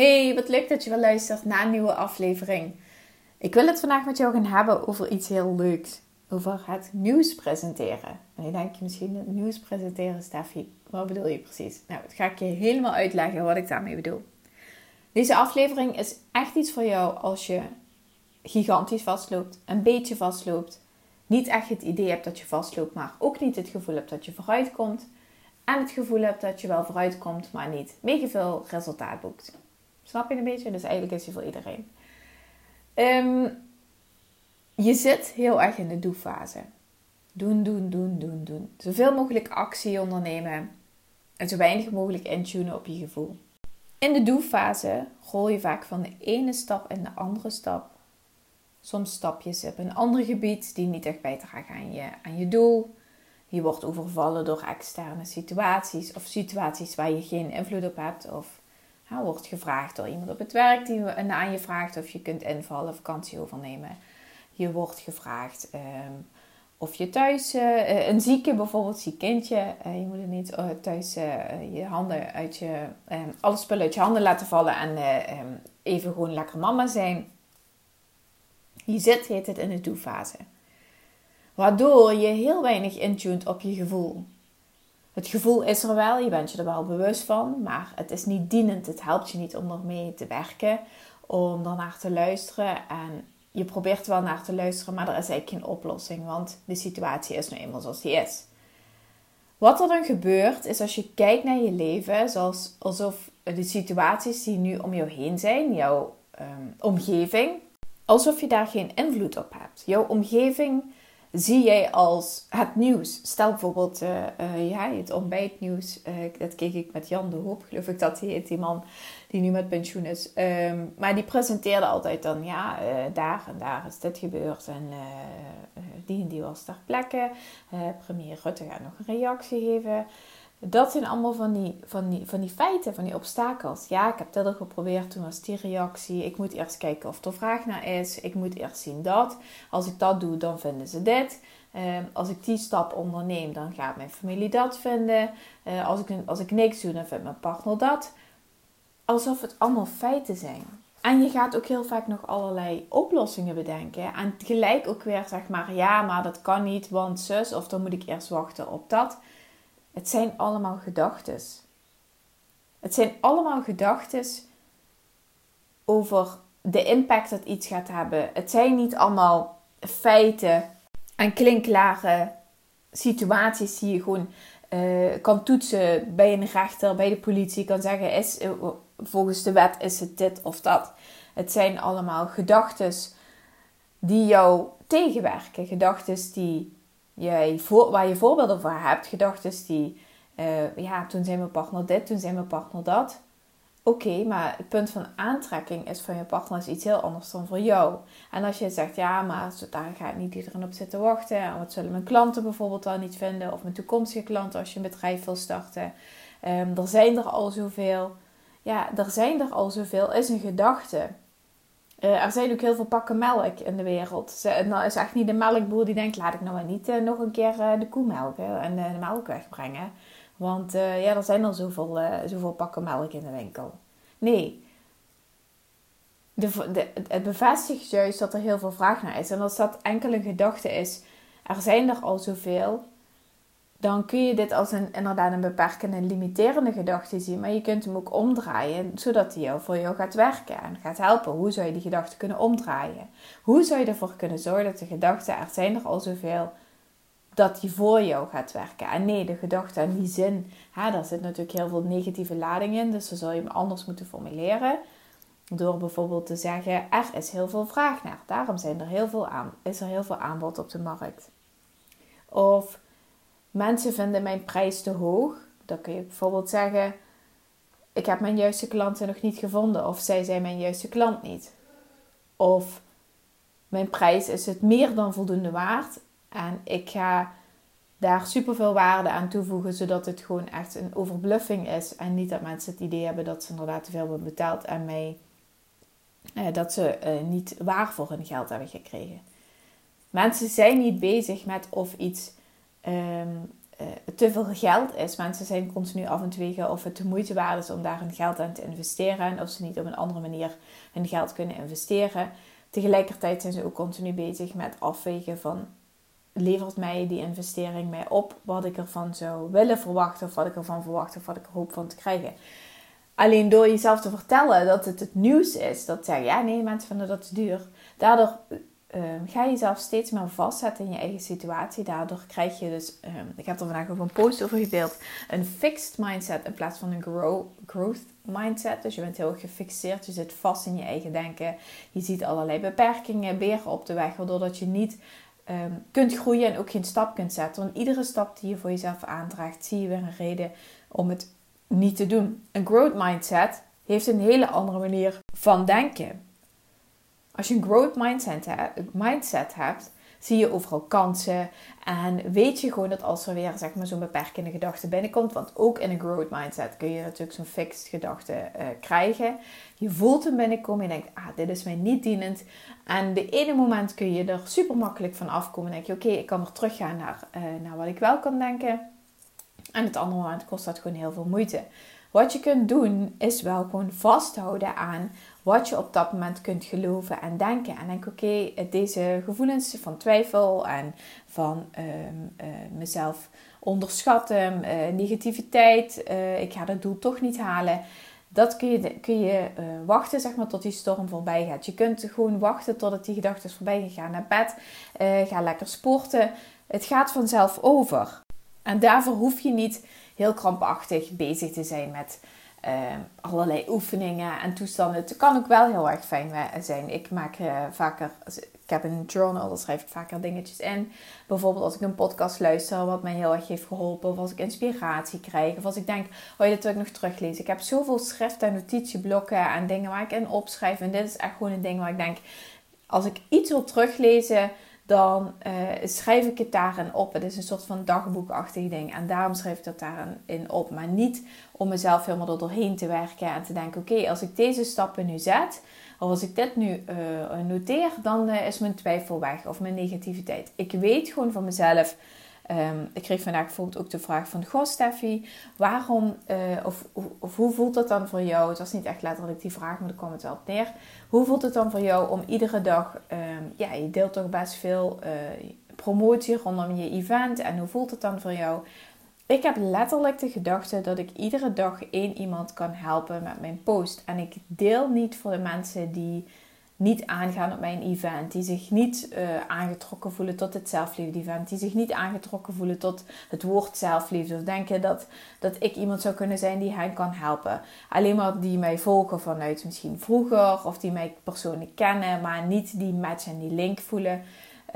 Hey, wat leuk dat je weer luistert naar een nieuwe aflevering. Ik wil het vandaag met jou gaan hebben over iets heel leuks. Over het nieuws presenteren. En je denkt je misschien, het nieuws presenteren, Steffi. Wat bedoel je precies? Nou, dat ga ik je helemaal uitleggen wat ik daarmee bedoel. Deze aflevering is echt iets voor jou als je gigantisch vastloopt, een beetje vastloopt, niet echt het idee hebt dat je vastloopt, maar ook niet het gevoel hebt dat je vooruit komt. En het gevoel hebt dat je wel vooruit komt, maar niet mega veel resultaat boekt. Snap je een beetje? Dus eigenlijk is hij voor iedereen. Ehm, je zit heel erg in de doe-fase. Doen, doen, doen, doen, doen. Zoveel mogelijk actie ondernemen. En zo weinig mogelijk intunen op je gevoel. In de doe-fase rol je vaak van de ene stap in de andere stap. Soms stapjes op een ander gebied die niet echt bijdragen aan je, aan je doel. Je wordt overvallen door externe situaties of situaties waar je geen invloed op hebt. Of ja, wordt gevraagd door iemand op het werk die aan je vraagt of je kunt invallen, vakantie overnemen. Je wordt gevraagd ehm, of je thuis, uh, een zieke bijvoorbeeld, ziek kindje, uh, je moet het niet thuis je handen uit je, ehm, alle spullen uit je handen laten vallen en um, even gewoon lekker mama zijn. Je zit, heet het, in de doe-fase. Waardoor je heel weinig intuned op je gevoel. Het gevoel is er wel, je bent je er wel bewust van, maar het is niet dienend. Het helpt je niet om ermee te werken, om ernaar te luisteren. En je probeert wel naar te luisteren, maar er is eigenlijk geen oplossing, want de situatie is nu eenmaal zoals die is. Wat er dan gebeurt, is als je kijkt naar je leven, zoals, alsof de situaties die nu om jou heen zijn, jouw um, omgeving, alsof je daar geen invloed op hebt. Jouw omgeving zie jij als het nieuws. Stel bijvoorbeeld uh, uh, ja, het ontbijtnieuws. Uh, dat keek ik met Jan de Hoop, geloof ik dat hij heet, die man die nu met pensioen is. Um, maar die presenteerde altijd dan, ja, daar en daar is dit gebeurd. En die en die was ter plekke. premier Rutte gaat nog een reactie geven. Dat zijn allemaal van die, van, die, van die feiten, van die obstakels. Ja, ik heb dit al geprobeerd, toen was die reactie. Ik moet eerst kijken of er vraag naar is. Ik moet eerst zien dat. Als ik dat doe, dan vinden ze dit. Uh, als ik die stap onderneem, dan gaat mijn familie dat vinden. Uh, als, ik, als ik niks doe, dan vindt mijn partner dat. Alsof het allemaal feiten zijn. En je gaat ook heel vaak nog allerlei oplossingen bedenken. En gelijk ook weer zeg maar, ja, maar dat kan niet, want zus, of dan moet ik eerst wachten op dat. Het zijn allemaal gedachten. Het zijn allemaal gedachten over de impact dat iets gaat hebben. Het zijn niet allemaal feiten en klinkklare situaties die je gewoon uh, kan toetsen bij een rechter, bij de politie, kan zeggen: is, uh, volgens de wet is het dit of dat. Het zijn allemaal gedachten die jou tegenwerken, gedachten die jij voor, waar je voorbeelden voor hebt, gedachten die, uh, ja, toen zei mijn partner dit, toen zei mijn partner dat. Oké, maar het punt van aantrekking is van je partner is iets heel anders dan voor jou. En als je zegt, ja, maar daar gaat niet iedereen op zitten wachten. En wat zullen mijn klanten bijvoorbeeld dan niet vinden? Of mijn toekomstige klanten als je een bedrijf wil starten. Um, er zijn er al zoveel. Ja, er zijn er al zoveel, is een gedachte. Uh, er zijn ook heel veel pakken melk in de wereld. Nou is echt niet de melkboer die denkt: laat ik nou maar niet uh, nog een keer uh, de koe melken en de melk wegbrengen. Want ja, er zijn al zoveel, zoveel pakken melk in de winkel. Nee. De, de, het bevestigt juist dat er heel veel vraag naar is. En als dat enkel een gedachte is: er zijn er al zoveel dan kun je dit als een, inderdaad een beperkende en limiterende gedachte zien. Maar je kunt hem ook omdraaien, zodat hij voor jou gaat werken en gaat helpen. Hoe zou je die gedachte kunnen omdraaien? Hoe zou je ervoor kunnen zorgen dat de gedachten, er zijn er al zoveel, dat die voor jou gaat werken? En nee, de gedachte en die zin, daar zit natuurlijk heel veel negatieve lading in. Dus dan zou je hem anders moeten formuleren. Door bijvoorbeeld te zeggen, er is heel veel vraag naar. Daarom zijn er heel veel aan, is er heel veel aanbod op de markt. Of Mensen vinden mijn prijs te hoog. Dan kun je bijvoorbeeld zeggen: ik heb mijn juiste klanten nog niet gevonden. Of zij zijn mijn juiste klant niet. Of mijn prijs is het meer dan voldoende waard. En ik ga daar superveel waarde aan toevoegen, zodat het gewoon echt een overbluffing is. En niet dat mensen het idee hebben dat ze inderdaad te veel hebben betaald en mij, eh, dat ze eh, niet waar voor hun geld hebben gekregen. Mensen zijn niet bezig met of iets ehm, uh, te veel geld is. Mensen zijn continu af en toe of het de moeite waard is om daar hun geld aan te investeren. En of ze niet op een andere manier hun geld kunnen investeren. Tegelijkertijd zijn ze ook continu bezig met afwegen van... Levert mij die investering mij op wat ik ervan zou willen verwachten... of wat ik ervan verwacht of wat ik er hoop van te krijgen. Alleen door jezelf te vertellen dat het het nieuws is, dat zeggen ja nee, mensen vinden dat te duur. Daardoor um, ga jezelf steeds meer vastzetten in je eigen situatie. Daardoor krijg je dus, um, ik heb er vandaag ook een post over gedeeld, een fixed mindset in plaats van een grow, growth mindset. Dus je bent heel gefixeerd, je zit vast in je eigen denken. Je ziet allerlei beperkingen, beren op de weg, waardoor dat je niet um, kunt groeien en ook geen stap kunt zetten. Want iedere stap die je voor jezelf aandraagt, zie je weer een reden om het niet te doen. Een growth mindset heeft een hele andere manier van denken. Als je een growth mindset, mindset hebt, zie je overal kansen. En weet je gewoon dat als er weer zeg maar, zo'n beperkende gedachte binnenkomt. Want ook in een growth mindset kun je natuurlijk zo'n fixed gedachte uh, krijgen. Je voelt hem binnenkomen. Je denkt, ah, dit is mij niet dienend. En de ene moment kun je er super makkelijk van afkomen. En denk je, oké, ik kan er teruggaan naar, uh, naar wat ik wel kan denken. En het andere moment kost dat gewoon heel veel moeite. Wat je kunt doen, is wel gewoon vasthouden aan wat je op dat moment kunt geloven en denken. En denk, oké, deze gevoelens van twijfel en van ehm, eh, mezelf onderschatten, uh, negativiteit, uh, ik ga dat doel toch niet halen. Dat kun je, kun je wachten zeg maar, tot die storm voorbij gaat. Je kunt gewoon wachten totdat die gedachte is voorbij Ga naar bed, ga lekker sporten. Het gaat vanzelf over. En daarvoor hoef je niet heel krampachtig bezig te zijn met uh, allerlei oefeningen en toestanden. Het kan ook wel heel erg fijn zijn. Ik maak uh, vaker, ik heb een journal, daar schrijf ik vaker dingetjes in. Bijvoorbeeld als ik een podcast luister, wat mij heel erg heeft geholpen. Of als ik inspiratie krijg. Of als ik denk, oh je, dit wil ik nog teruglezen. Ik heb zoveel schrift- en notitieblokken en dingen waar ik in opschrijf. En dit is echt gewoon een ding waar ik denk, als ik iets wil teruglezen dan uh, schrijf ik het daarin op. Het is een soort van dagboekachtig ding. En daarom schrijf ik dat daarin op. Maar niet om mezelf helemaal er doorheen te werken en te denken: oké, als ik deze stappen nu zet, of als ik dit nu uh, noteer, dan uh, is mijn twijfel weg of mijn negativiteit. Ik weet gewoon van mezelf Ehm, ik kreeg vandaag bijvoorbeeld ook de vraag van... Goh Steffi, waarom... Uh, of, hoe voelt het dan voor jou... Het was niet echt letterlijk die vraag, maar daar kwam het wel op neer. Hoe voelt het dan voor jou om iedere dag... Um, ja, je deelt toch best veel uh, promotie rondom je event. En hoe voelt het dan voor jou... Ik heb letterlijk de gedachte dat ik iedere dag één iemand kan helpen met mijn post. En ik deel niet voor de mensen die niet aangaan op mijn event, die zich niet uh, aangetrokken voelen tot het zelfliefde-event, die zich niet aangetrokken voelen tot het woord zelfliefde, of denken dat, dat ik iemand zou kunnen zijn die hen kan helpen. Alleen maar die mij volgen vanuit misschien vroeger, of die mij persoonlijk kennen, maar niet die match en die link voelen.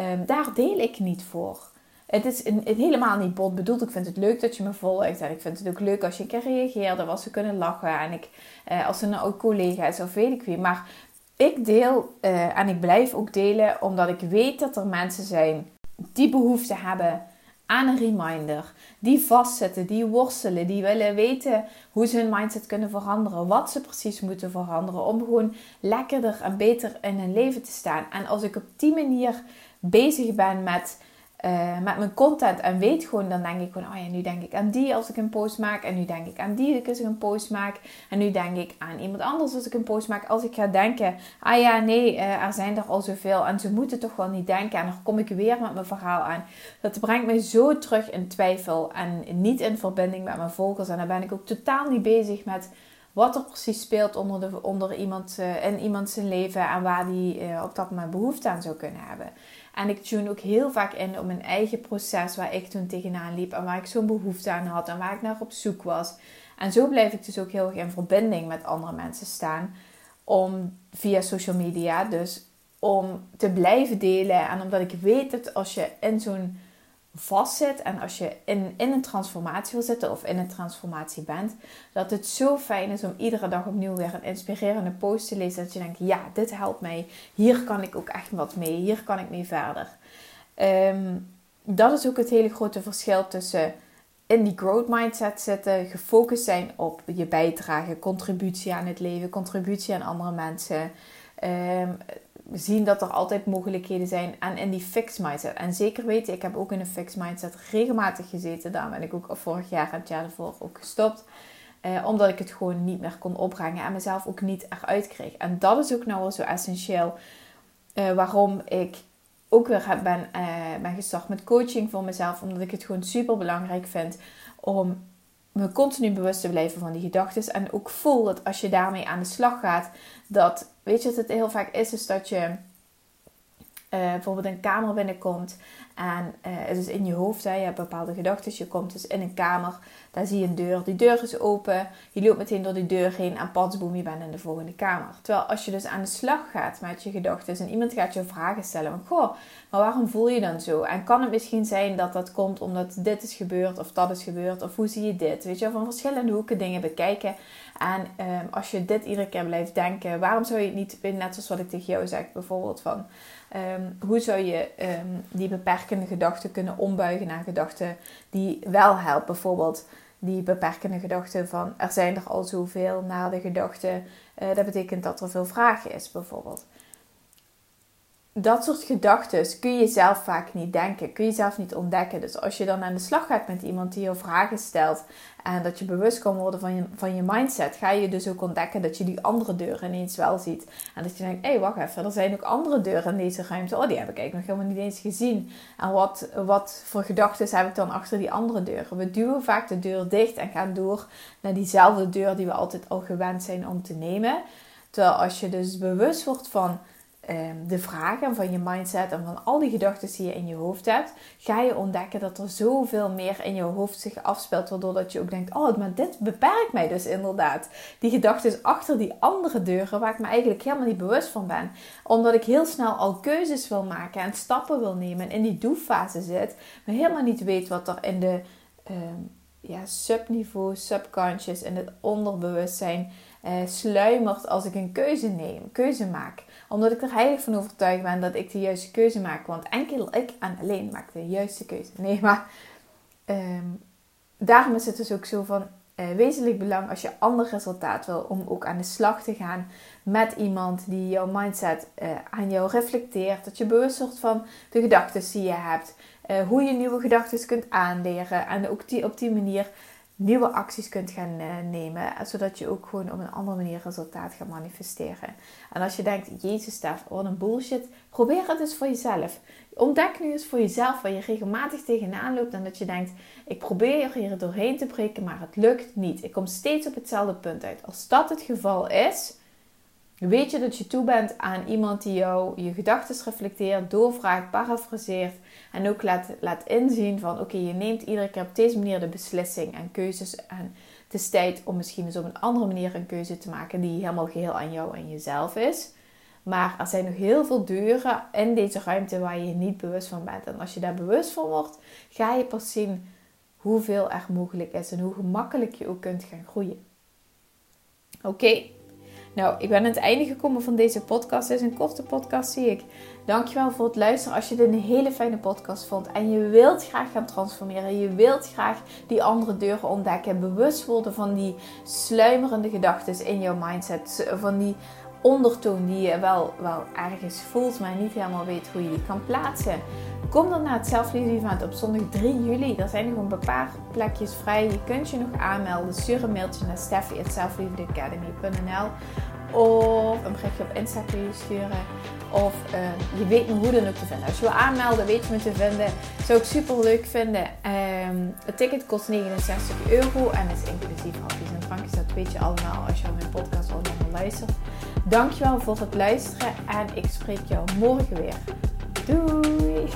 Um, daar deel ik niet voor. Het is een, helemaal niet bot bedoeld. Ik vind het leuk dat je me volgt. En ik vind het ook leuk als je een keer reageert. Of als ze kunnen lachen. En ik, eh, als een oud collega is of weet ik wie. Maar ik deel uh, en ik blijf ook delen omdat ik weet dat er mensen zijn die behoefte hebben aan een reminder, die vastzitten, die worstelen, die willen weten hoe ze hun mindset kunnen veranderen, wat ze precies moeten veranderen om gewoon lekkerder en beter in hun leven te staan. En als ik op die manier bezig ben met uh, met mijn content en weet gewoon, dan denk ik gewoon, oh ja, nu denk ik aan die als ik een post maak. En nu denk ik aan die als ik een post maak. En nu denk ik aan iemand anders als ik een post maak. Als ik ga denken, ah ja, nee, uh, er zijn er al zoveel en ze moeten toch wel niet denken. En dan kom ik weer met mijn verhaal aan. Dat brengt mij zo terug in twijfel en niet in verbinding met mijn volgers. En dan ben ik ook totaal niet bezig met wat er precies speelt onder, de, onder iemand, uh, in iemand zijn leven en waar die op dat moment behoefte aan zou kunnen hebben. En ik tune ook heel vaak in op mijn eigen proces waar ik toen tegenaan liep en waar ik zo'n behoefte aan had en waar ik naar op zoek was. En zo blijf ik dus ook heel erg in verbinding met andere mensen staan om via social media dus om te blijven delen en omdat ik weet dat als je in zo'n vastzit en als je in, in een transformatie wil zitten of in een transformatie bent, dat het zo fijn is om iedere dag opnieuw weer een inspirerende post te lezen. Dat je denkt, ja, dit helpt mij. Hier kan ik ook echt wat mee. Hier kan ik mee verder. Ehm, dat is ook het hele grote verschil tussen in die growth mindset zitten, gefocust zijn op je bijdrage, contributie aan het leven, contributie aan andere mensen. Um, zien dat er altijd mogelijkheden zijn en in die fixed mindset. En zeker weten, ik heb ook in een fixed mindset regelmatig gezeten. Daar ben ik ook vorig jaar en het jaar ervoor ook gestopt. Eh, omdat ik het gewoon niet meer kon opbrengen en mezelf ook niet eruit kreeg. En dat is ook nou wel zo essentieel uh, waarom ik ook weer ben, uh, ben gestart met coaching voor mezelf. Omdat ik het gewoon super belangrijk vind om me continu bewust te blijven van die gedachten. En ook voel dat als je daarmee aan de slag gaat, dat, weet je wat het heel vaak is, is dat je uh, bijvoorbeeld een kamer binnenkomt en uh, het is in je hoofd, hè, je hebt bepaalde gedachten. Je komt dus in een kamer, daar zie je een deur. Die deur is open. Je loopt meteen door die deur heen en patsboom, je bent in de volgende kamer. Terwijl als je dus aan de slag gaat met je gedachten en iemand gaat je vragen stellen. Van, goh, maar waarom voel je dan zo? En kan het misschien zijn dat dat komt omdat dit is gebeurd of dat is gebeurd? Of hoe zie je dit? Weet je, van verschillende hoeken dingen bekijken. En um, als je dit iedere keer blijft denken, waarom zou je het niet, net zoals wat ik tegen jou zeg, bijvoorbeeld van um, hoe zou je um, die beperkende gedachten kunnen ombuigen naar gedachten die wel helpen? Bijvoorbeeld die beperkende gedachte van er zijn er al zoveel, naar de gedachte uh, dat betekent dat er veel vragen is, bijvoorbeeld dat soort gedachten kun je zelf vaak niet denken, kun je zelf niet ontdekken. Dus als je dan aan de slag gaat met iemand die je vragen stelt en dat je bewust kan worden van je, van je mindset, ga je dus ook ontdekken dat je die andere deuren ineens wel ziet. En dat je denkt, hé, hey, wacht even, er zijn ook andere deuren in deze ruimte. Oh, die heb ik eigenlijk nog helemaal niet eens gezien. En wat, wat voor gedachten heb ik dan achter die andere deuren? We duwen vaak de deur dicht en gaan door naar diezelfde deur die we altijd al gewend zijn om te nemen. Terwijl als je dus bewust wordt van de vragen van je mindset en van al die gedachten die je in je hoofd hebt, ga je ontdekken dat er zoveel meer in je hoofd zich afspeelt, waardoor dat je ook denkt, oh, maar dit beperkt mij dus inderdaad. Die gedachten achter die andere deuren waar ik me eigenlijk helemaal niet bewust van ben. Omdat ik heel snel al keuzes wil maken en stappen wil nemen en in die doeffase zit, maar helemaal niet weet wat er in de um, ja, subniveau, subconscious, in het onderbewustzijn uh, sluimert als ik een keuze neem, keuze maak omdat ik er heilig van overtuigd ben dat ik de juiste keuze maak. Want enkel ik en alleen maak de juiste keuze. Nee, maar um, daarom is het dus ook zo van uh, wezenlijk belang als je ander resultaat wil. Om ook aan de slag te gaan met iemand die jouw mindset uh, aan jou reflecteert. Dat je bewust wordt van de gedachten die je hebt. Uh, hoe je nieuwe gedachten kunt aanleren. En ook die, op die manier nieuwe acties kunt gaan eh, nemen. Zodat je ook gewoon op een andere manier resultaat gaat manifesteren. En als je denkt, Jezus Stef, wat een bullshit. Probeer het eens voor jezelf. Ontdek nu eens voor jezelf waar je regelmatig tegenaan loopt. En dat je denkt, ik probeer hier doorheen te breken, maar het lukt niet. Ik kom steeds op hetzelfde punt uit. Als dat het geval is, weet je dat je toe bent aan iemand die jou je gedachten reflecteert, doorvraagt, parafraseert en ook laat, laat inzien van oké, je neemt iedere keer op deze manier de beslissing en keuzes. En het is tijd om misschien eens op een andere manier een keuze te maken die helemaal geheel aan jou en jezelf is. Maar er zijn nog heel veel deuren in deze ruimte waar je je niet bewust van bent. En als je daar bewust van wordt, ga je pas zien hoeveel er mogelijk is en hoe gemakkelijk je ook kunt gaan groeien. Oké, nou, ik ben aan het einde gekomen van deze podcast. Het is een korte podcast, zie ik. Dankjewel voor het luisteren. Als je dit een hele fijne podcast vond en je wilt graag gaan transformeren, je wilt graag die andere deuren ontdekken, bewust worden van die sluimerende gedachten in jouw mindset, van die ondertoon die je wel, wel ergens voelt, maar niet helemaal weet hoe je die kan plaatsen. Kom dan naar het Zelfliefde Event op zondag 3 juli. Er zijn nog een paar plekjes vrij. Je kunt je nog aanmelden. Stuur een mailtje naar steffi.selfliefdeacademy.nl of een berichtje op Insta je sturen. Of uh, je weet me hoe dan ook te vinden. Als je wil aanmelden, weet je me te vinden. Zou ik super leuk vinden. Um, het ticket kost 69 euro en is inclusief hapjes en drankjes. Dat weet je allemaal als je al mijn podcast al langer luistert. Dankjewel voor het luisteren en ik spreek jou morgen weer. Doei!